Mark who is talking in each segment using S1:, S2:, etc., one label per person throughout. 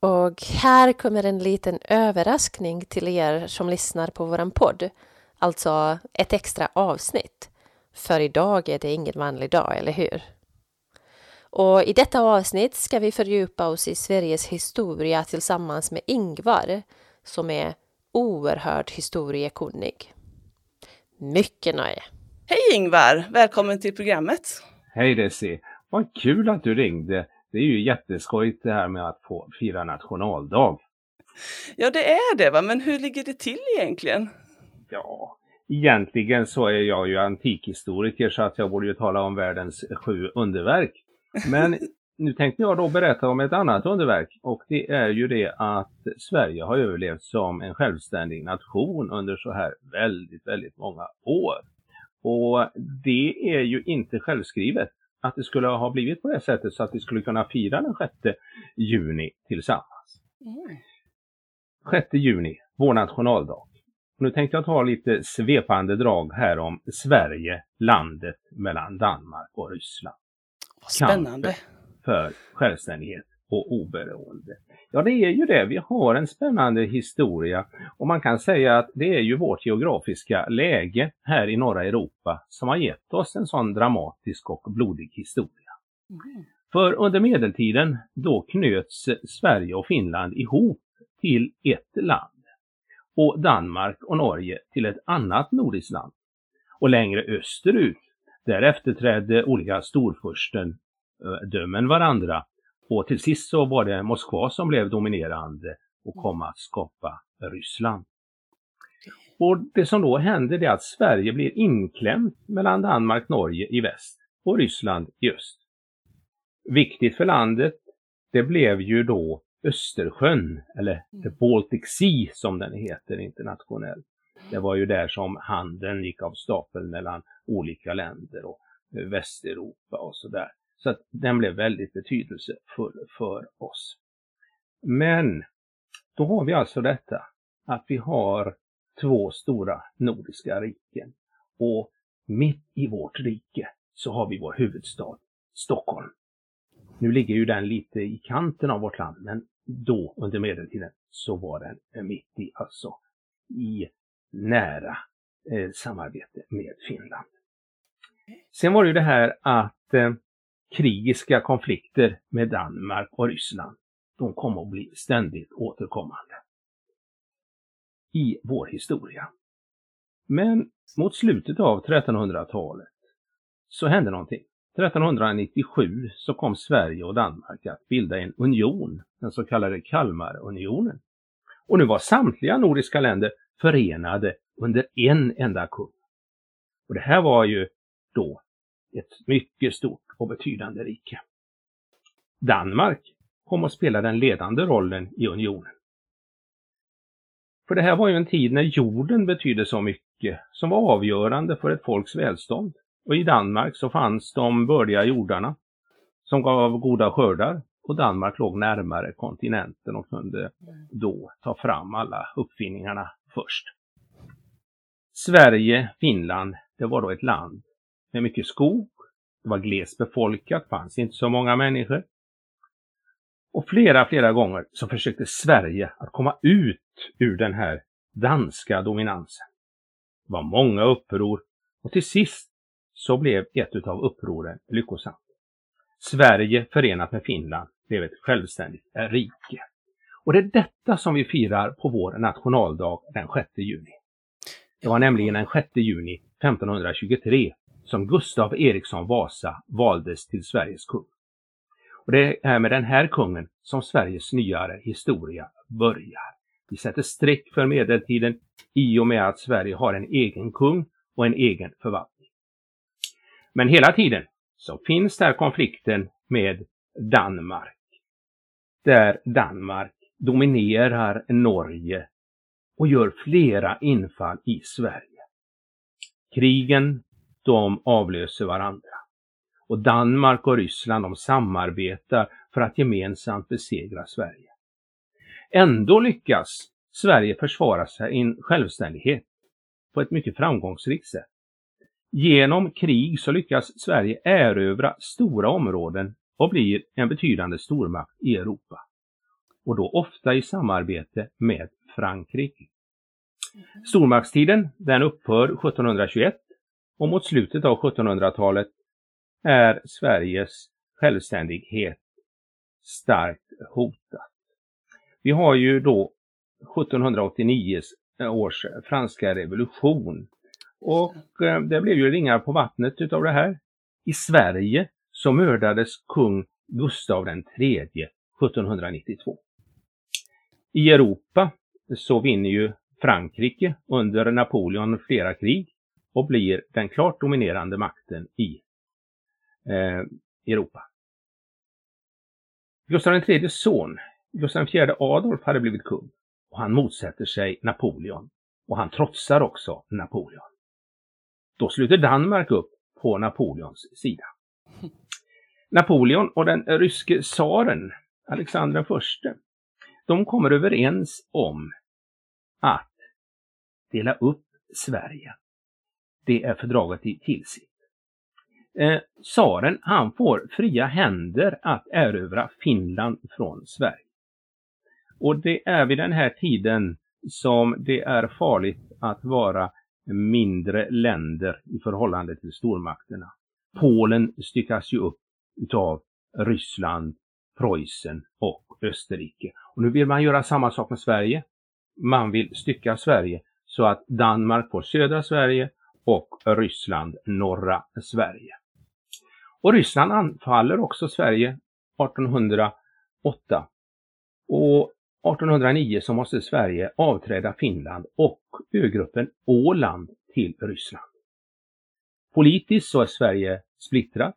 S1: Och här kommer en liten överraskning till er som lyssnar på våran podd. Alltså ett extra avsnitt. För idag är det ingen vanlig dag, eller hur? Och i detta avsnitt ska vi fördjupa oss i Sveriges historia tillsammans med Ingvar, som är oerhört historiekunnig. Mycket nöje!
S2: Hej Ingvar! Välkommen till programmet!
S3: Hej Desi! Vad kul att du ringde. Det är ju jätteskojigt det här med att få fira nationaldag.
S2: Ja, det är det, va? men hur ligger det till egentligen?
S3: Ja, egentligen så är jag ju antikhistoriker så att jag borde ju tala om världens sju underverk. Men nu tänkte jag då berätta om ett annat underverk och det är ju det att Sverige har överlevt som en självständig nation under så här väldigt, väldigt många år. Och det är ju inte självskrivet att det skulle ha blivit på det sättet så att vi skulle kunna fira den 6 juni tillsammans. Mm. 6 juni, vår nationaldag. Nu tänkte jag ta lite svepande drag här om Sverige, landet mellan Danmark och Ryssland.
S2: Spännande! Kampen
S3: för självständighet och oberoende. Ja, det är ju det. Vi har en spännande historia och man kan säga att det är ju vårt geografiska läge här i norra Europa som har gett oss en sån dramatisk och blodig historia. Mm. För under medeltiden då knöts Sverige och Finland ihop till ett land och Danmark och Norge till ett annat nordiskt land. Och längre österut, därefter trädde olika storfurstendömen varandra och till sist så var det Moskva som blev dominerande och kom att skapa Ryssland. Och det som då hände är att Sverige blir inklämt mellan Danmark, Norge i väst och Ryssland i öst. Viktigt för landet, det blev ju då Östersjön, eller the Baltic Sea som den heter internationellt. Det var ju där som handeln gick av stapeln mellan olika länder och Västeuropa och sådär. Så att den blev väldigt betydelsefull för oss. Men då har vi alltså detta att vi har två stora nordiska riken och mitt i vårt rike så har vi vår huvudstad Stockholm. Nu ligger ju den lite i kanten av vårt land, men då under medeltiden så var den mitt i, alltså i nära eh, samarbete med Finland. Sen var det ju det här att eh, krigiska konflikter med Danmark och Ryssland, de kommer att bli ständigt återkommande i vår historia. Men mot slutet av 1300-talet så hände någonting. 1397 så kom Sverige och Danmark att bilda en union, den så kallade Kalmarunionen. Och nu var samtliga nordiska länder förenade under en enda kung. Och det här var ju då ett mycket stort och betydande rike. Danmark kom att spela den ledande rollen i unionen. För det här var ju en tid när jorden betydde så mycket som var avgörande för ett folks välstånd. Och i Danmark så fanns de bördiga jordarna som gav goda skördar och Danmark låg närmare kontinenten och kunde då ta fram alla uppfinningarna först. Sverige, Finland, det var då ett land med mycket skog det var glest befolkat, fanns inte så många människor. Och flera, flera gånger så försökte Sverige att komma ut ur den här danska dominansen. Det var många uppror och till sist så blev ett utav upproren lyckosamt. Sverige förenat med Finland blev ett självständigt rike. Och det är detta som vi firar på vår nationaldag den 6 juni. Det var nämligen den 6 juni 1523 som Gustav Eriksson Vasa valdes till Sveriges kung. Och det är med den här kungen som Sveriges nyare historia börjar. Vi sätter streck för medeltiden i och med att Sverige har en egen kung och en egen förvaltning. Men hela tiden så finns där konflikten med Danmark. Där Danmark dominerar Norge och gör flera infall i Sverige. Krigen de avlöser varandra. Och Danmark och Ryssland de samarbetar för att gemensamt besegra Sverige. Ändå lyckas Sverige försvara sin självständighet på ett mycket framgångsrikt sätt. Genom krig så lyckas Sverige erövra stora områden och blir en betydande stormakt i Europa. och då ofta i samarbete med Frankrike. Stormaktstiden den upphör 1721 och mot slutet av 1700-talet är Sveriges självständighet starkt hotat. Vi har ju då 1789 eh, års eh, franska revolution och eh, det blev ju ringar på vattnet utav det här. I Sverige så mördades kung Gustav III 1792. I Europa så vinner ju Frankrike under Napoleon flera krig och blir den klart dominerande makten i eh, Europa. Gustav IIIs son, Gustav IV Adolf, hade blivit kung och han motsätter sig Napoleon och han trotsar också Napoleon. Då sluter Danmark upp på Napoleons sida. Napoleon och den ryske tsaren Alexander I, de kommer överens om att dela upp Sverige. Det är fördraget i Tilsit. Eh, tsaren, han får fria händer att erövra Finland från Sverige. Och det är vid den här tiden som det är farligt att vara mindre länder i förhållande till stormakterna. Polen styckas ju upp utav Ryssland, Preussen och Österrike. Och nu vill man göra samma sak med Sverige. Man vill stycka Sverige så att Danmark får södra Sverige och Ryssland norra Sverige. Och Ryssland anfaller också Sverige 1808. Och 1809 så måste Sverige avträda Finland och ögruppen Åland till Ryssland. Politiskt så är Sverige splittrat.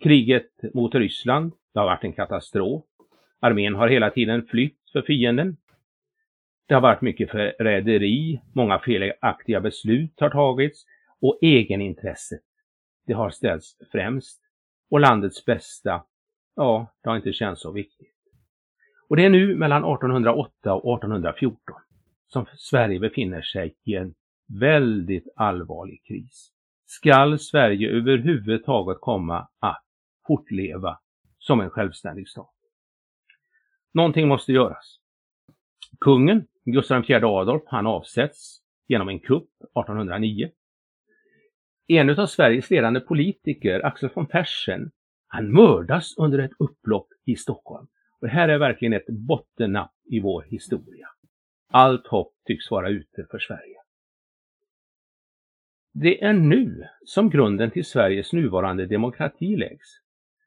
S3: Kriget mot Ryssland, det har varit en katastrof. Armén har hela tiden flytt för fienden. Det har varit mycket förräderi, många felaktiga beslut har tagits och egenintresset, det har ställts främst. Och landets bästa, ja, det har inte känts så viktigt. Och det är nu mellan 1808 och 1814 som Sverige befinner sig i en väldigt allvarlig kris. Skall Sverige överhuvudtaget komma att fortleva som en självständig stat? Någonting måste göras. Kungen, Gustav IV Adolf, han avsätts genom en kupp 1809. En av Sveriges ledande politiker, Axel von Fersen, han mördas under ett upplopp i Stockholm. Och det här är verkligen ett bottennapp i vår historia. Allt hopp tycks vara ute för Sverige. Det är nu som grunden till Sveriges nuvarande demokrati läggs.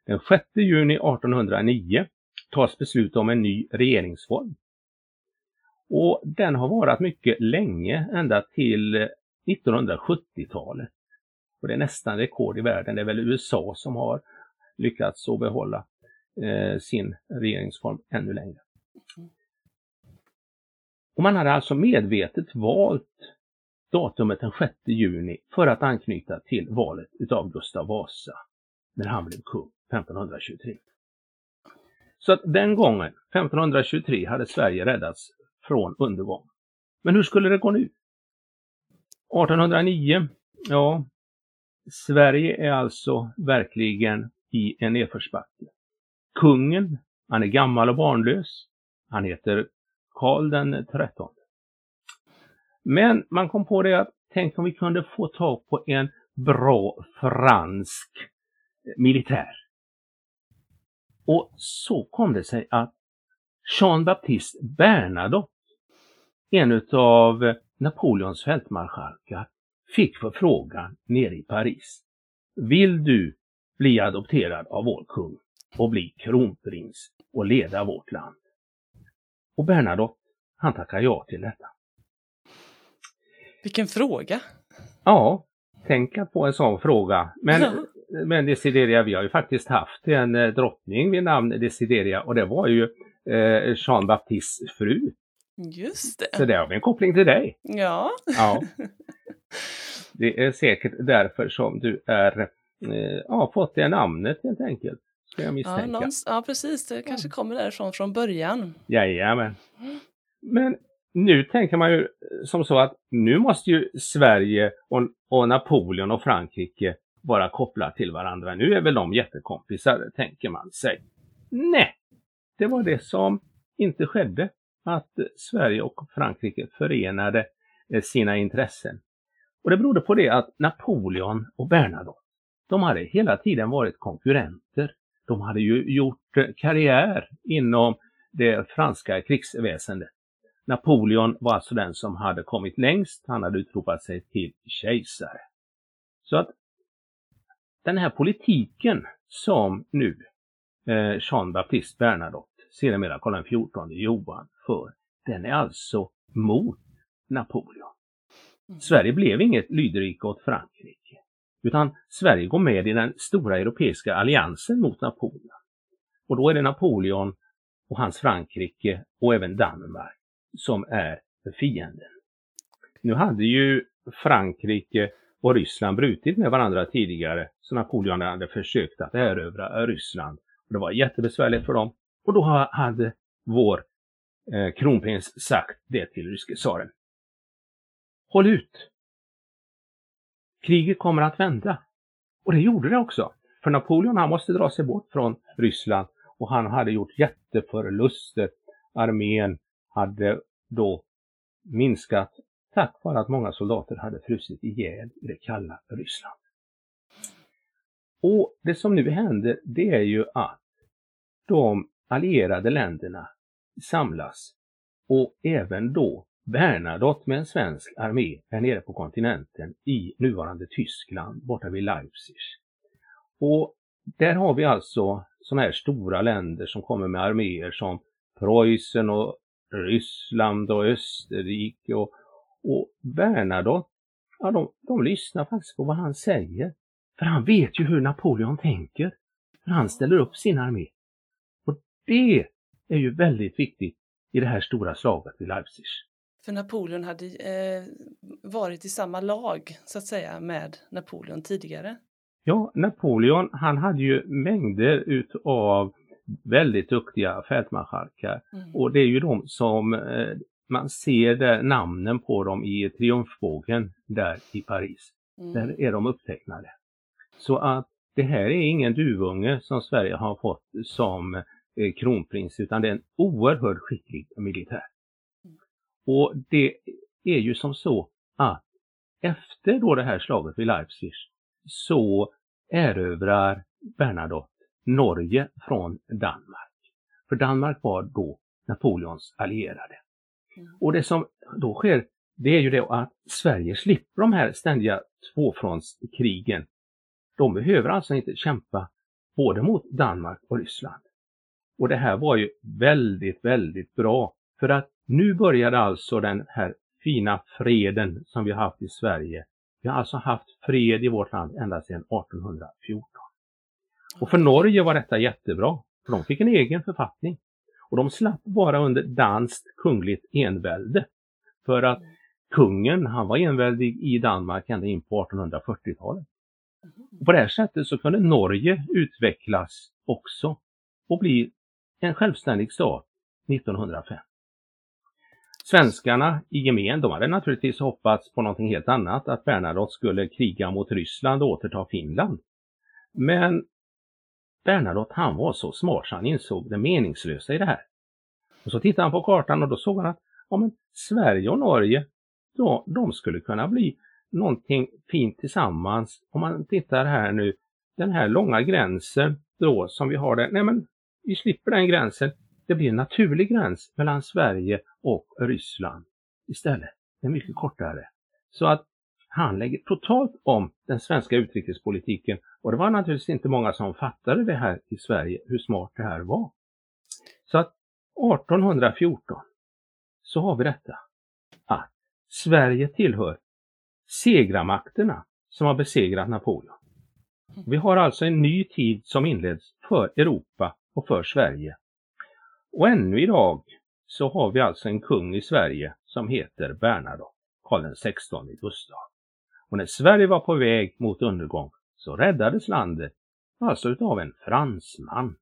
S3: Den 6 juni 1809 tas beslut om en ny regeringsform. Och den har varit mycket länge, ända till 1970-talet. Och det är nästan rekord i världen. Det är väl USA som har lyckats att behålla eh, sin regeringsform ännu längre. Och man hade alltså medvetet valt datumet den 6 juni för att anknyta till valet utav Gustav Vasa när han blev kung 1523. Så att den gången, 1523, hade Sverige räddats från undergång. Men hur skulle det gå nu? 1809, ja, Sverige är alltså verkligen i en nedförsbacke. Kungen, han är gammal och barnlös. Han heter Karl den trettonde. Men man kom på det att tänk om vi kunde få tag på en bra fransk militär. Och så kom det sig att Jean-Baptiste Bernadotte, en av Napoleons fältmarskalkar, fick förfrågan nere i Paris. Vill du bli adopterad av vår kung och bli kronprins och leda vårt land? Och Bernadotte, han tackar ja till detta.
S2: Vilken fråga!
S3: Ja, tänk att få en sån fråga. Men, ja. men Desideria, vi har ju faktiskt haft en eh, drottning vid namn Desideria och det var ju eh, Jean Baptistes fru.
S2: Just det.
S3: Så där har vi en koppling till dig.
S2: Ja.
S3: ja. Det är säkert därför som du är, eh, ja, fått det namnet helt enkelt. Ska jag misstänka.
S2: Ja, ja precis. Det kanske kommer därifrån från början.
S3: Jajamän. Men nu tänker man ju som så att nu måste ju Sverige och, och Napoleon och Frankrike vara kopplade till varandra. Nu är väl de jättekompisar, tänker man sig. Nej, det var det som inte skedde, att Sverige och Frankrike förenade eh, sina intressen. Och det berodde på det att Napoleon och Bernadotte, de hade hela tiden varit konkurrenter. De hade ju gjort eh, karriär inom det franska krigsväsendet. Napoleon var alltså den som hade kommit längst, han hade utropat sig till kejsare. Så att den här politiken som nu eh, Jean Baptiste Bernadotte, sedermera Karl XIV Johan, för, den är alltså mot Napoleon. Mm. Sverige blev inget lydrike åt Frankrike, utan Sverige går med i den stora europeiska alliansen mot Napoleon. Och då är det Napoleon och hans Frankrike och även Danmark som är fienden. Nu hade ju Frankrike och Ryssland brutit med varandra tidigare, så Napoleon hade försökt att erövra Ryssland. Och det var jättebesvärligt för dem. Och då hade vår eh, kronprins sagt det till ryske tsaren. Håll ut! Kriget kommer att vända. Och det gjorde det också. För Napoleon han måste dra sig bort från Ryssland och han hade gjort jätteförluster. Armén hade då minskat tack vare att många soldater hade frusit ihjäl i det kalla Ryssland. Och det som nu händer, det är ju att de allierade länderna samlas och även då Bernadotte med en svensk armé är nere på kontinenten i nuvarande Tyskland, borta vid Leipzig. Och där har vi alltså sådana här stora länder som kommer med arméer som Preussen och Ryssland och Österrike och, och Bernadotte, ja de, de lyssnar faktiskt på vad han säger. För han vet ju hur Napoleon tänker. För han ställer upp sin armé. Det är ju väldigt viktigt i det här stora slaget vid Leipzig.
S2: För Napoleon hade eh, varit i samma lag, så att säga, med Napoleon tidigare.
S3: Ja, Napoleon, han hade ju mängder utav väldigt duktiga fältmarskalkar. Mm. Och det är ju de som eh, man ser där namnen på dem i triumfbågen där i Paris. Mm. Där är de upptecknade. Så att det här är ingen duvunge som Sverige har fått som Eh, kronprins utan det är en oerhört skicklig militär. Och det är ju som så att efter då det här slaget vid Leipzig så erövrar Bernadotte Norge från Danmark. För Danmark var då Napoleons allierade. Mm. Och det som då sker, det är ju det att Sverige slipper de här ständiga tvåfrontskrigen. De behöver alltså inte kämpa både mot Danmark och Ryssland. Och det här var ju väldigt, väldigt bra. För att nu började alltså den här fina freden som vi har haft i Sverige. Vi har alltså haft fred i vårt land ända sedan 1814. Och för Norge var detta jättebra, för de fick en egen författning. Och de slapp vara under danskt kungligt envälde. För att kungen, han var enväldig i Danmark ända in på 1840-talet. På det här sättet så kunde Norge utvecklas också och bli en självständig stat 1905. Svenskarna i gemen, de hade naturligtvis hoppats på någonting helt annat, att Bernadotte skulle kriga mot Ryssland och återta Finland. Men Bernadotte han var så smart så han insåg det meningslösa i det här. Och så tittade han på kartan och då såg han att ja, men Sverige och Norge, då, de skulle kunna bli någonting fint tillsammans. Om man tittar här nu, den här långa gränsen då som vi har där, nej men vi slipper den gränsen. Det blir en naturlig gräns mellan Sverige och Ryssland istället. Det är mycket kortare. Så att han lägger totalt om den svenska utrikespolitiken och det var naturligtvis inte många som fattade det här i Sverige, hur smart det här var. Så att 1814 så har vi detta att Sverige tillhör segramakterna som har besegrat Napoleon. Vi har alltså en ny tid som inleds för Europa och för Sverige. Och ännu idag så har vi alltså en kung i Sverige som heter Bernadotte, Karl XVI Gustav. Och när Sverige var på väg mot undergång så räddades landet alltså utav en fransman,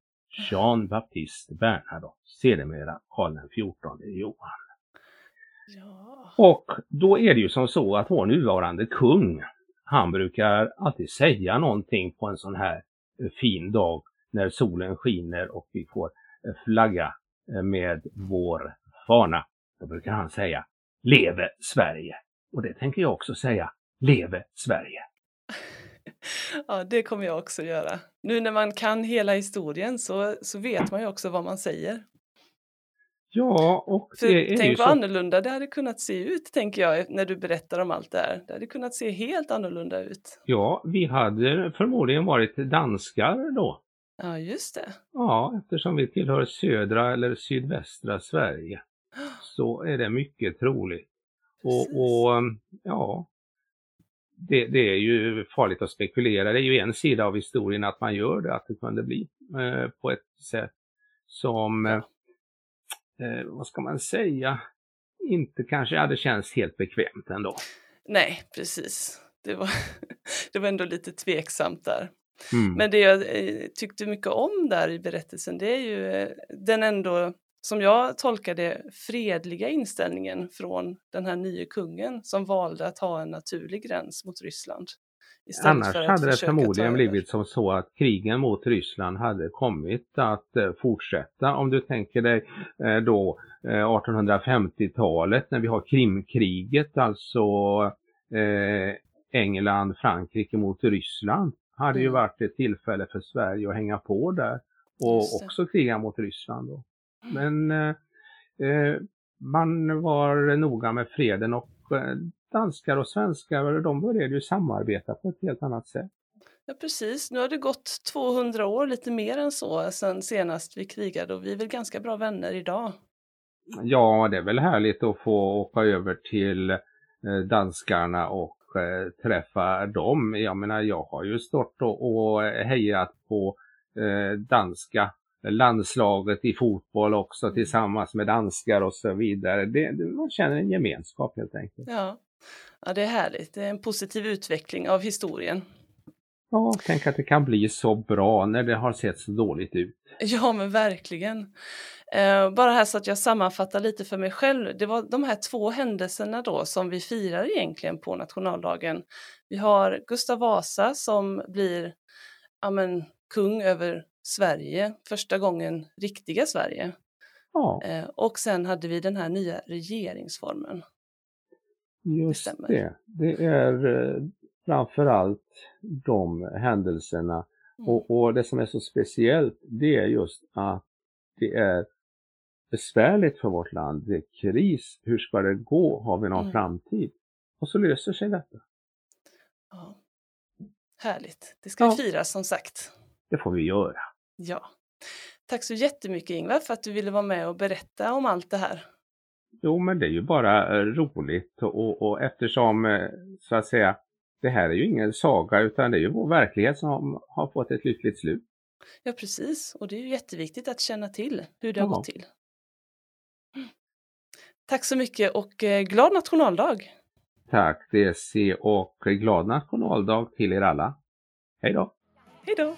S3: Jean Baptiste Bernadotte, sedermera Karl XIV Johan. Ja. Och då är det ju som så att vår nuvarande kung, han brukar alltid säga någonting på en sån här fin dag när solen skiner och vi får flagga eh, med vår fana. Då brukar han säga Leve Sverige! Och det tänker jag också säga. Leve Sverige!
S2: Ja, det kommer jag också göra. Nu när man kan hela historien så, så vet man ju också vad man säger.
S3: Ja, och
S2: För
S3: det är
S2: tänk
S3: ju
S2: vad
S3: så.
S2: annorlunda det hade kunnat se ut, tänker jag, när du berättar om allt det här. Det hade kunnat se helt annorlunda ut.
S3: Ja, vi hade förmodligen varit danskar då.
S2: Ja, just det.
S3: Ja, eftersom vi tillhör södra eller sydvästra Sverige så är det mycket troligt. Och, och ja, det, det är ju farligt att spekulera. Det är ju en sida av historien att man gör det, att det kunde bli eh, på ett sätt som, eh, eh, vad ska man säga, inte kanske hade känts helt bekvämt ändå.
S2: Nej, precis. Det var, det var ändå lite tveksamt där.
S3: Mm.
S2: Men det jag eh, tyckte mycket om där i berättelsen, det är ju eh, den ändå, som jag tolkar det, fredliga inställningen från den här nye kungen som valde att ha en naturlig gräns mot Ryssland.
S3: Annars hade det förmodligen blivit som så att krigen mot Ryssland hade kommit att eh, fortsätta. Om du tänker dig då eh, 1850-talet när vi har Krimkriget, alltså England, Frankrike mot Ryssland, hade ju
S2: Mm.
S3: varit ett tillfälle för Sverige att hänga på där och också kriga mot Ryssland. Då. Men eh, eh, man var noga med freden och eh, danskar och svenskar de började ju samarbeta på ett helt annat sätt.
S2: Ja, precis. Nu har det gått 200 år, lite mer än så, sedan senast vi krigade och vi är väl ganska bra vänner idag.
S3: Ja, det är väl härligt att få åka över till eh, danskarna och eh, träffa dem. Jag menar, jag har ju stått och, och hejat på eh, danska landslaget i fotboll också tillsammans med danskar och så vidare. Det, det, man känner en gemenskap helt enkelt.
S2: Ja. ja, det är härligt. Det är en positiv utveckling av historien.
S3: Ja, tänk att det kan bli så bra när det har sett så dåligt ut.
S2: Ja, men verkligen. Eh, bara här så att jag sammanfattar lite för mig själv. Det var de här två händelserna då som vi firar egentligen på nationaldagen. Vi har Gustav Vasa som blir ja, men, kung över Sverige, första gången riktiga Sverige.
S3: Ja,
S2: Eh, och sen hade vi den här nya regeringsformen.
S3: just
S2: stämmer.
S3: det. Det är eh, framförallt de händelserna
S2: Mm.
S3: Och, och det som är så speciellt det är just att det är besvärligt för vårt land. Det är kris. Hur ska det gå? Har vi någon
S2: Mm.
S3: framtid? Och så löser sig detta.
S2: Ja. Härligt. Det ska
S3: Ja.
S2: vi fira som sagt.
S3: Det får vi göra.
S2: Ja. Tack så jättemycket Ingvar för att du ville vara med och berätta om allt det här.
S3: Jo, men det är ju bara eh, roligt och, och eftersom eh, så att säga det här är ju ingen saga utan det är ju vår verklighet som har fått ett lyckligt slut.
S2: Ja, precis. Och det är ju jätteviktigt att känna till hur det har
S3: Ja.
S2: gått till. Tack så mycket och eh, glad nationaldag!
S3: Tack DC och glad nationaldag till er alla. Hej då!
S2: Hej då!